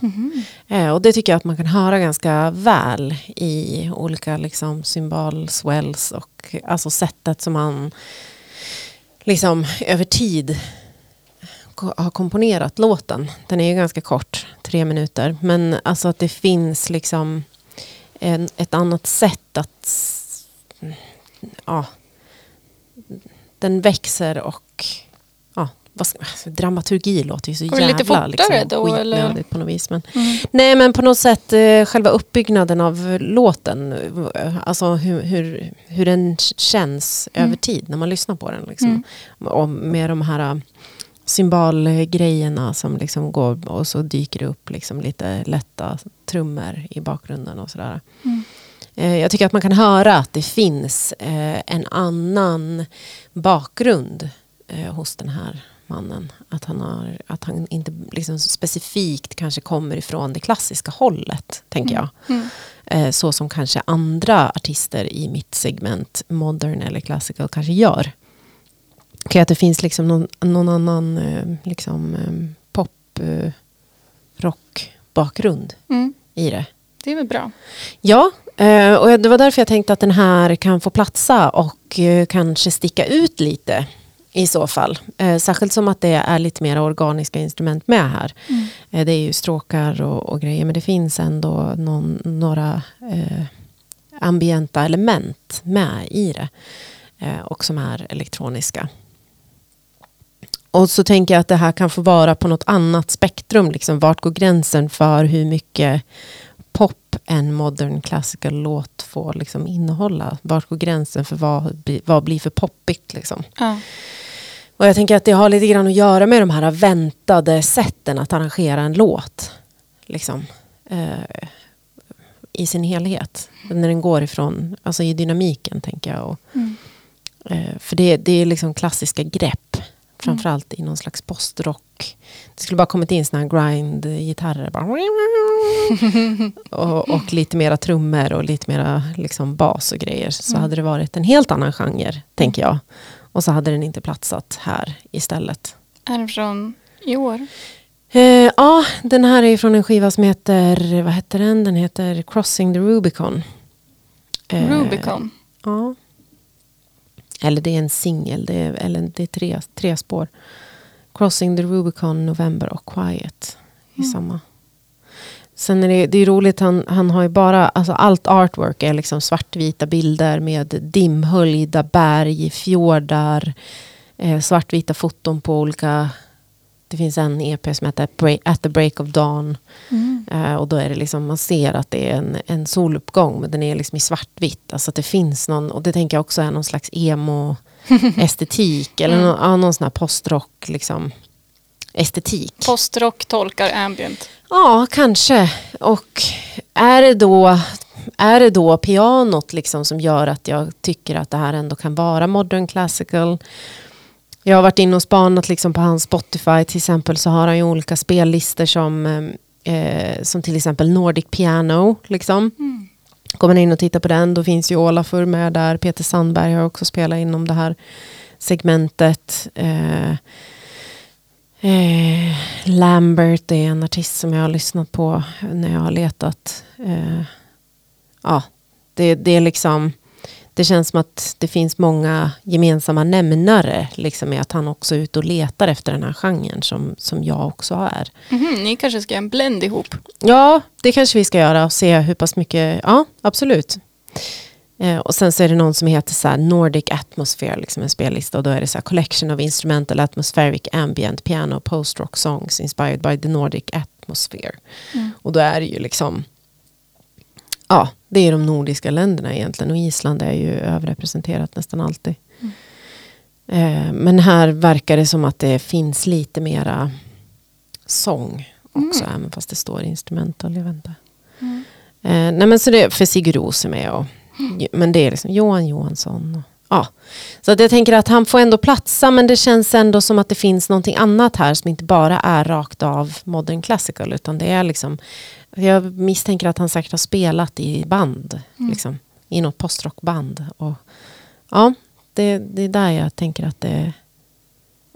Eh, och det tycker jag att man kan höra ganska väl i olika liksom, symbolswells och alltså sättet som han liksom över tid har komponerat låten. Den är ju ganska kort, tre minuter. Men alltså att det finns liksom en, ett annat sätt att... Ja, den växer och... Ja, vad alltså, dramaturgi låter ju så Går jävla lite fortare liksom, då, eller? Mm. skitnödigt på något vis. Men, Nej men på något sätt eh, själva uppbyggnaden av låten. eh, Alltså hur, hur, hur den känns över tid när man lyssnar på den. Liksom. Och med de här eh, symbolgrejerna som liksom går och så dyker det upp liksom lite lätta trummor i bakgrunden och sådär. Eh, Jag tycker att man kan höra att det finns eh, en annan bakgrund eh, hos den här mannen. Att han, har, att han inte liksom specifikt kanske kommer ifrån det klassiska hållet, tänker jag. Eh, Så som kanske andra artister i mitt segment, modern eller classical, kanske gör. Okej, att det finns liksom någon, någon annan eh, liksom, eh, pop, eh, rock bakgrund Mm. i det. Det är väl bra. Ja, och det var därför jag tänkte att den här kan få platsa och kanske sticka ut lite i så fall. Särskilt som att det är lite mer organiska instrument med här. Eh, Det är ju stråkar och, och grejer men det finns ändå någon, några eh, ambienta element med i det. Eh, och som är elektroniska. Och så tänker jag att det här kan få vara på något annat spektrum. Liksom, vart går gränsen för hur mycket pop en modern classical låt får liksom innehålla? Vart går gränsen för vad, vad blir för poppigt? Liksom? Ja. Och jag tänker att det har lite grann att göra med de här väntade sätten att arrangera en låt. Liksom, eh, I sin helhet. När den går ifrån, alltså i dynamiken tänker jag. Och, eh, för det, det är liksom klassiska grepp. Framförallt i någon slags postrock. Det skulle bara kommit in såna här grind-gitarrer. Och, och lite mera trummor och lite mera liksom bas och grejer. Så hade det varit en helt annan genre, tänker jag. Och så hade den inte platsat här istället. Är den från i år? Eh, ja, den här är från en skiva som heter, vad heter den? Den heter Crossing the Rubicon. Eh, Rubicon. Ja. Eller det är en singel, det är, eller det är tre, tre spår. Crossing the Rubicon, November och Quiet i samma. Sen är det, det är roligt, han, han har ju bara, alltså allt artwork är liksom svartvita bilder med dimhöljda berg, fjordar, eh, svartvita foton på olika, det finns en EP som heter At the Break of Dawn. Eh, och då är det liksom, man ser att det är en, en soluppgång, men den är liksom i svartvitt. Alltså att det finns någon, och det tänker jag också är någon slags emo-estetik, eller någon, ja, någon sån här postrock liksom, estetik. Postrock tolkar ambient. Ja, kanske. Och är det då, är det då pianot liksom som gör att jag tycker att det här ändå kan vara modern classical? Jag har varit inne och spanat liksom på hans Spotify till exempel så har han ju olika spellistor som, eh, som till exempel Nordic Piano. Liksom. Går man in och tittar på den då finns ju Olafur med där. Peter Sandberg har också spelat inom det här segmentet. Eh, Eh, Lambert är en artist som jag har lyssnat på när jag har letat. Eh, ja, det, det är liksom det känns som att det finns många gemensamma nämnare liksom med att han också är ute och letar efter den här genren som, som jag också är. Mhm, ni kanske ska göra en blend ihop. Ja, det kanske vi ska göra och se hur pass mycket, ja absolut. Eh, och sen så är det någon som heter så här Nordic Atmosphere, liksom en spellista. Och då är det så här Collection of Instrumental Atmospheric Ambient Piano Post-Rock Songs Inspired by the Nordic Atmosphere. Och då är det ju liksom, ja, det är de nordiska länderna egentligen. Och Island är ju överrepresenterat nästan alltid. Eh, men här verkar det som att det finns lite mera sång också, även fast det står instrumental. Jag inte. Eh, nej men så det, för Sigurd Ros är med. Och, Men det är liksom Johan Johansson. Och, ja. Så att jag tänker att han får ändå platsa men det känns ändå som att det finns någonting annat här som inte bara är rakt av modern classical utan det är liksom jag misstänker att han säkert har spelat i band. Liksom, I något postrockband. Och, ja, det, det är där jag tänker att det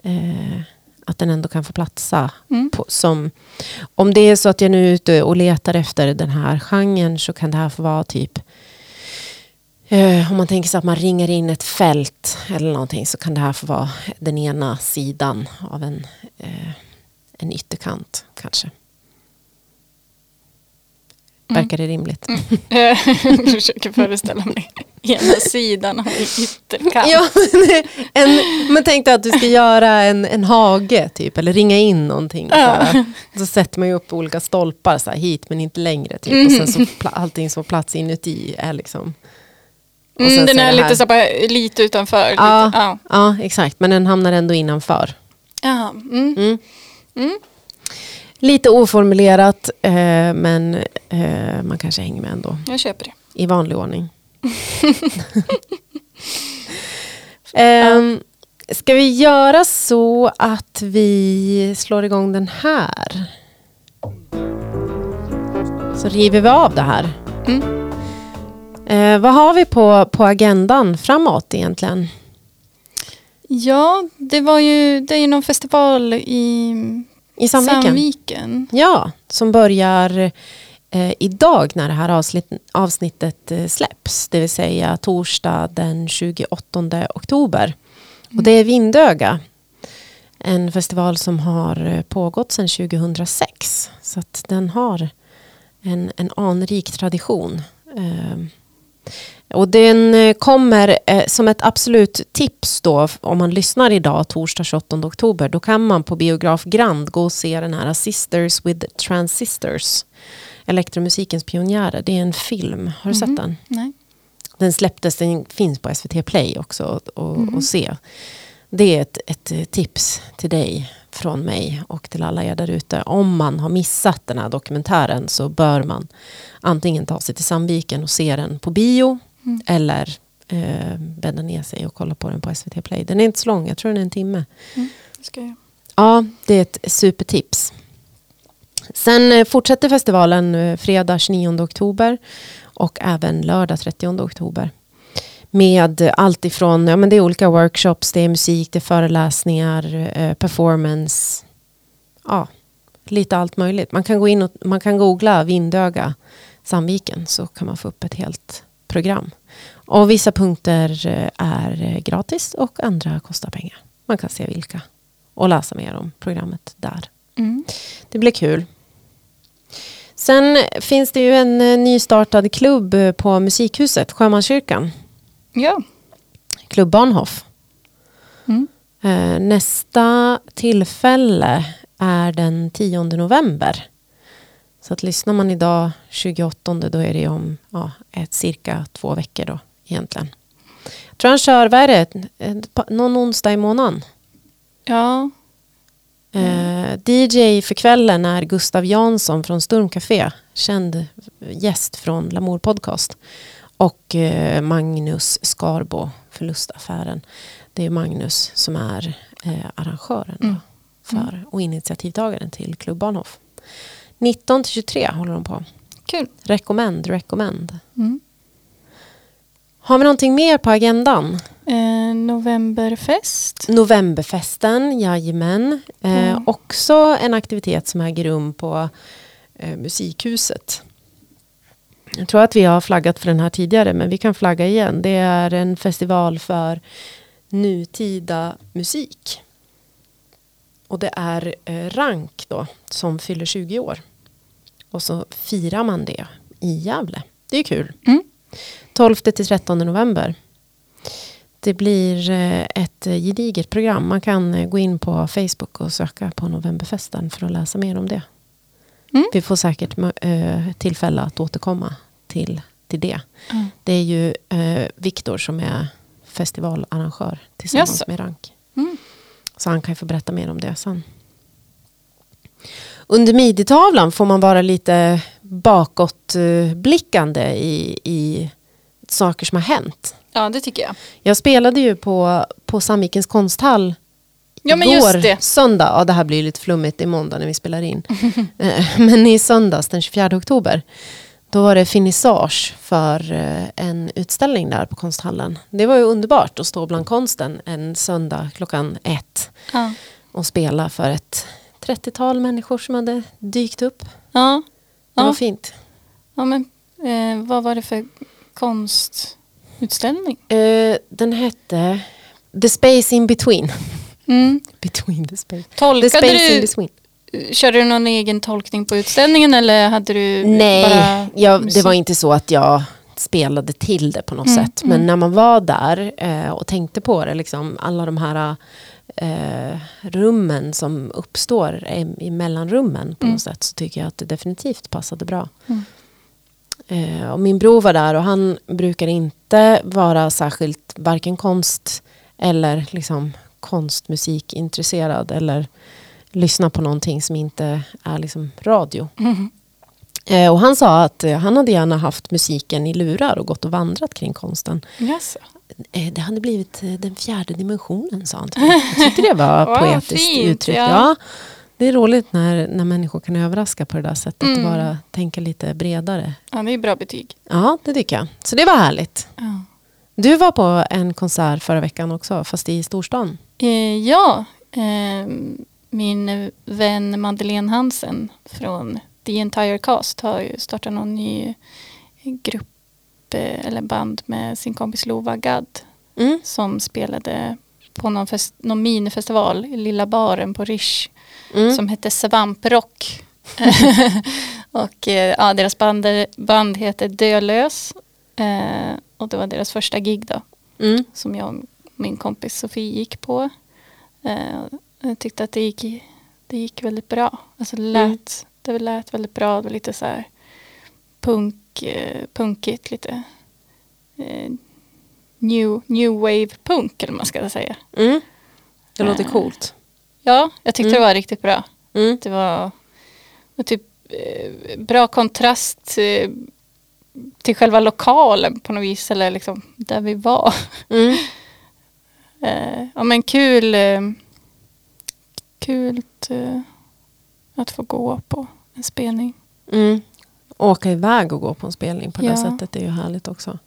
eh, att den ändå kan få platsa. Mm. På, som, om det är så att jag nu är ute och letar efter den här genren så kan det här få vara typ eh, om man tänker sig att man ringer in ett fält eller någonting så kan det här få vara den ena sidan av en, eh, en ytterkant kanske. Verkar det rimligt? Jag försöker föreställa mig ena sidan av en ytterkant. Ja, men, en, men tänk dig att du ska göra en, en hage typ, eller ringa in någonting. Så, här. så sätter man ju upp olika stolpar så här, hit men inte längre. Typ, Och sen så pla- allting som får plats inuti är liksom... Mm, den så är lite, här- så bara, lite utanför. Ja, Lite, ja. ja, exakt. Men den hamnar ändå innanför. Jaha, mm. Lite oformulerat, eh, men eh, man kanske hänger med ändå. Jag köper det. I vanlig ordning. um, ska vi göra så att vi slår igång den här? Så river vi av det här. Mm. Eh, vad har vi på, på agendan framåt egentligen? Ja, det var ju, det är ju någon festival i I Sandviken? Sandviken. Ja, som börjar eh, idag när det här avsnitt, avsnittet eh, släpps. Det vill säga torsdag den 28 oktober. Och det är Vindöga. En festival som har eh, pågått sedan 2006. Så den har en, en anrik tradition. Eh, och den eh, kommer eh, som ett absolut tips då om man lyssnar idag torsdag 28 oktober. Då kan man på Biograf Grand gå och se den här Sisters with Transistors. Elektromusikens pionjärer. Det är en film. Har du sett den? Nej. Den släpptes, den finns på SVT Play också att och, och se. Det är ett, ett eh, tips till dig från mig och till alla er där ute. Om man har missat den här dokumentären så bör man antingen ta sig till Sandviken och se den på bio eller eh, bädda ner sig och kolla på den på SVT Play. Den är inte så lång, jag tror den är en timme. Det ska jag. Ja, det är ett supertips. Sen eh, fortsätter festivalen eh, fredag 29 oktober och även lördag 30 oktober. Med allt ifrån, ja men det är olika workshops, det är musik, det är föreläsningar, eh, performance. Ja, lite allt möjligt. Man kan gå in och man kan googla Vindöga Sandviken så kan man få upp ett helt program. Och vissa punkter eh, är eh, gratis och andra kostar pengar. Man kan se vilka och läsa mer om programmet där. Mm. Det blir kul. Sen finns det ju en eh, nystartad klubb på Musikhuset, Sjömanskyrkan. Ja. Klubb Bahnhof. Mm. Nästa tillfälle är den 10 november. Så att lyssnar man idag 28 då är det om ja, ett, cirka två veckor då egentligen. Jag tror han kör, vad är det, någon onsdag i månaden. Ja. Eh, DJ för kvällen är Gustav Jansson från Sturmcafé. Känd gäst från Lamour Podcast. Och eh, Magnus Skarbo, Förlustaffären. Det är Magnus som är eh, arrangören Mm. för, och initiativtagaren till Klubb Bahnhof. 19 till 23 håller de på. Kul. Rekommend, rekommend. Mm. Har vi någonting mer på agendan? Eh, novemberfest. Novemberfesten, jajamän. Eh, Mm. Också en aktivitet som äger rum på eh, Musikhuset. Jag tror att vi har flaggat för den här tidigare men vi kan flagga igen. Det är en festival för nutida musik. Och det är eh, Rank då som fyller 20 år. Och så firar man det i Gävle. Det är kul. Mm. 12 till 13 november. Det blir eh, ett eh, gediget program. Man kan eh, gå in på Facebook och söka på Novemberfesten för att läsa mer om det. Mm. Vi får säkert tillfälle att återkomma till, till det. Mm. Det är ju Viktor som är festivalarrangör tillsammans Jaså. med Rank. Mm. Så han kan ju få berätta mer om det sen. Under midjetavlan får man vara lite bakåtblickande i, i saker som har hänt. Ja, det tycker jag. Jag spelade ju på, på Sandvikens konsthall Ja, men igår, det. söndag. Ja, det här blir lite flummigt, är måndag när vi spelar in. Eh, Men i söndags den 24 oktober, då var det finissage för eh, en utställning där på konsthallen. Det var ju underbart att stå bland konsten en söndag klockan ett Ja. och spela för ett 30-tal människor som hade dykt upp. Det Ja, var ja. fint. ja men eh, vad var det för konstutställning? Eh, den hette The Space in Between. Mm. Between the space. The Tolkade space in du, between. körde du någon egen tolkning på utställningen eller hade du Nej, bara jag, det var inte så att jag spelade till det på något Mm, sätt. Men när man var där eh, och tänkte på det, liksom, alla de här eh, rummen som uppstår i, i mellanrummen på Mm. något sätt, så tycker jag att det definitivt passade bra. Mm. Eh, och min bror var där och han brukar inte vara särskilt varken konst eller liksom konstmusikintresserad eller lyssna på någonting som inte är liksom radio. Mhm. Eh, och han sa att eh, han hade gärna haft musiken i lurar och gått och vandrat kring konsten. Jaså. Eh, det hade blivit den fjärde dimensionen sa han. Jag tyckte det var Wow, poetiskt fint, uttryckt. ja. Ja. det är roligt när, när människor kan överraska på det där sättet Mm. och bara tänka lite bredare. Ja, det är bra betyg. Ja, det tycker jag. Så det var härligt. Ja. Du var på en konsert förra veckan också, fast i storstan. Eh, ja, eh, min vän Madeleine Hansen från The Entire Cast har ju startat någon ny grupp eh, eller band med sin kompis Lova Gadd Mm. som spelade på någon, fest, någon minifestival i lilla baren på Rish Mm. som hette Svamprock. och eh, ja, deras band, band heter Dölös eh, och det var deras första gig då Mm. som jag och min kompis Sofie gick på. Eh, jag tyckte att det gick, det gick väldigt bra. Alltså det, lät, det lät väldigt bra. Det var lite så här punk, eh, punkigt. Lite eh, new, new wave punk eller man ska säga. Mm. Det låter Eh. coolt. Ja, jag tyckte Mm. det var riktigt bra. Mm. Det var, var typ eh, bra kontrast eh, till själva lokalen på något vis. Eller liksom där vi var. Mm. Eh, ja men kul. Eh, kul eh, att få gå på en spelning. Mm. Åka iväg och gå på en spelning på det Ja. sättet är ju härligt också.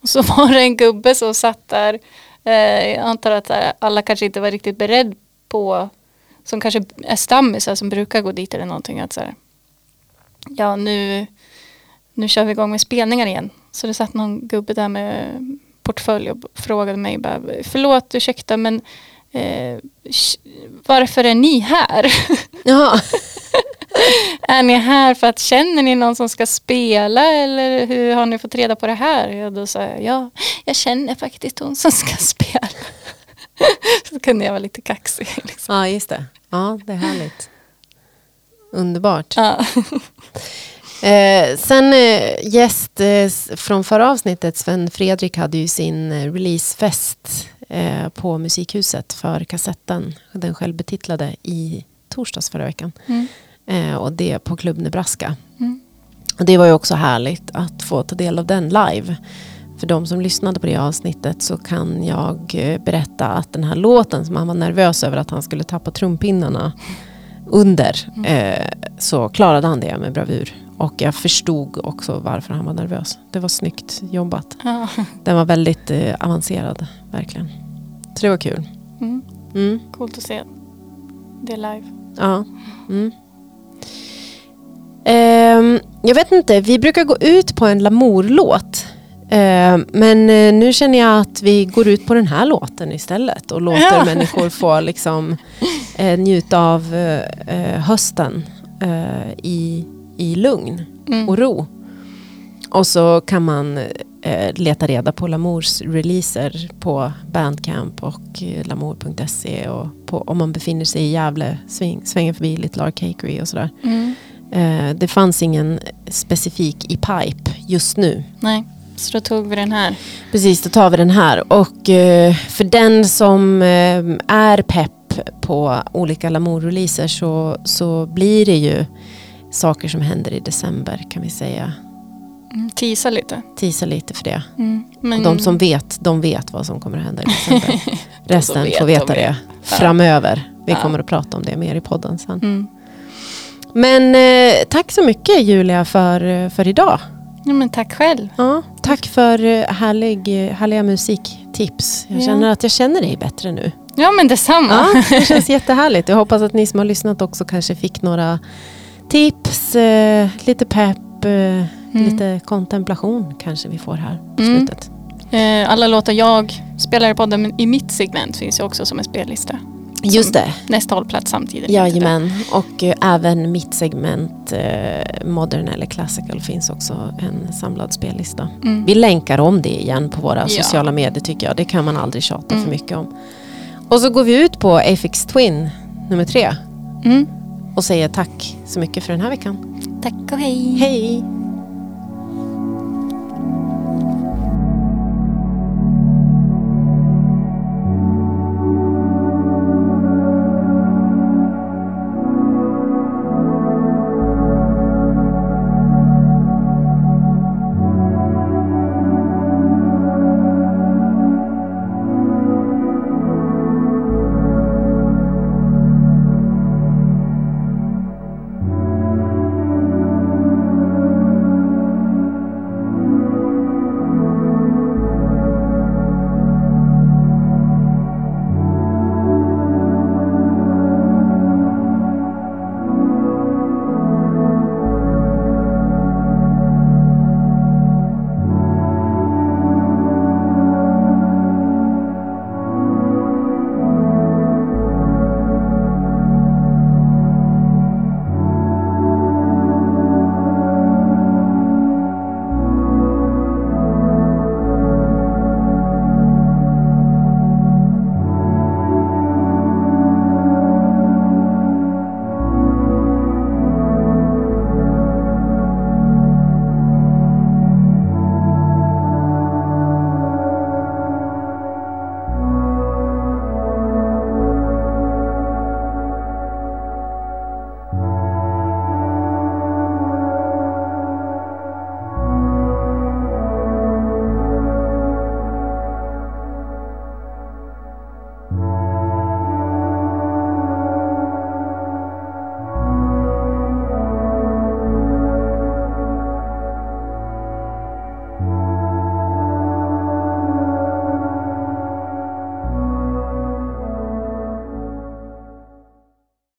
Och så var det en gubbe som satt där. Eh, jag antar att eh, alla kanske inte var riktigt beredd på. Som kanske är stammisar som brukar gå dit eller någonting. Att så här, ja nu, nu kör vi igång med spelningar igen. Så det satt någon gubbe där med portfölj och frågade mig bara, förlåt ursäkta men eh, varför är ni här? Ja. är ni här för att känner ni någon som ska spela eller hur har ni fått reda på det här? Ja, då sa jag, ja, jag känner faktiskt hon som ska spela. Så kunde jag vara lite kaxig. Liksom. ja, just det. Ja, det är härligt. Underbart. Ja. Eh, sen eh, gäst eh, från förra avsnittet, Sven Fredrik hade ju sin eh, releasefest eh, på Musikhuset för kassetten, den självbetitlade, i torsdags förra veckan. Mm. Eh, och det på Klubb Nebraska. Mm. Och det var ju också härligt att få ta del av den live. För de som lyssnade på det avsnittet så kan jag eh, berätta att den här låten som han var nervös över att han skulle tappa trumpinnarna under eh, så klarade han det med bravur. Och jag förstod också varför han var nervös. Det var snyggt jobbat. Ja. Den var väldigt eh, avancerad, verkligen. Så det var kul. Mm. Mm. Coolt att se det live. Ja. Mm. Ehm, jag vet inte, vi brukar gå ut på en Lamour-låt. Ehm, men eh, nu känner jag att vi går ut på den här låten istället och låter Ja. människor få liksom, eh, njuta av eh, eh, hösten eh, i, i lugn Mm. och ro. Och så kan man eh, leta reda på Lamours releaser på Bandcamp och eh, lamour.se och på, om man befinner sig i Gävle, sväng, svänger förbi Little Art Cakery och sådär. Mm. Eh, det fanns ingen specifik i pipe just nu. Nej, så då tog vi den här. Precis, då tar vi den här. Och eh, för den som eh, är pepp på olika Lamour-releaser så, så blir det ju saker som händer i december kan vi säga. Mm, Tisa lite. Tisa lite för det. Mm. Men, Och de som vet, de vet vad som kommer att hända i december. Resten vet, får veta vet. det framöver. Vi Ja. kommer att prata om det mer i podden sen. Mm. Men eh, tack så mycket Julia för, för idag. Ja, men tack själv. Ja, tack för eh, härlig, eh, härliga musiktips. Jag Ja. känner att jag känner dig bättre nu. Ja men detsamma. Ja, det känns jättehärligt. Jag hoppas att ni som har lyssnat också kanske fick några tips, eh, lite pepp, eh, lite kontemplation kanske vi får här på Mm. slutet. Eh, Alla låtar jag spelar i podden i mitt segment finns ju också som en spellista. Just det. Nästa hållplats samtidigt. Jajamän, och eh, även mitt segment eh, Modern eller Classical finns också en samlad spellista. Mm. Vi länkar om det igen på våra Ja. sociala medier tycker jag. Det kan man aldrig tjata Mm. för mycket om. Och så går vi ut på Afix Twin nummer tre Mm. och säger tack så mycket för den här veckan. Tack och hej. Hej!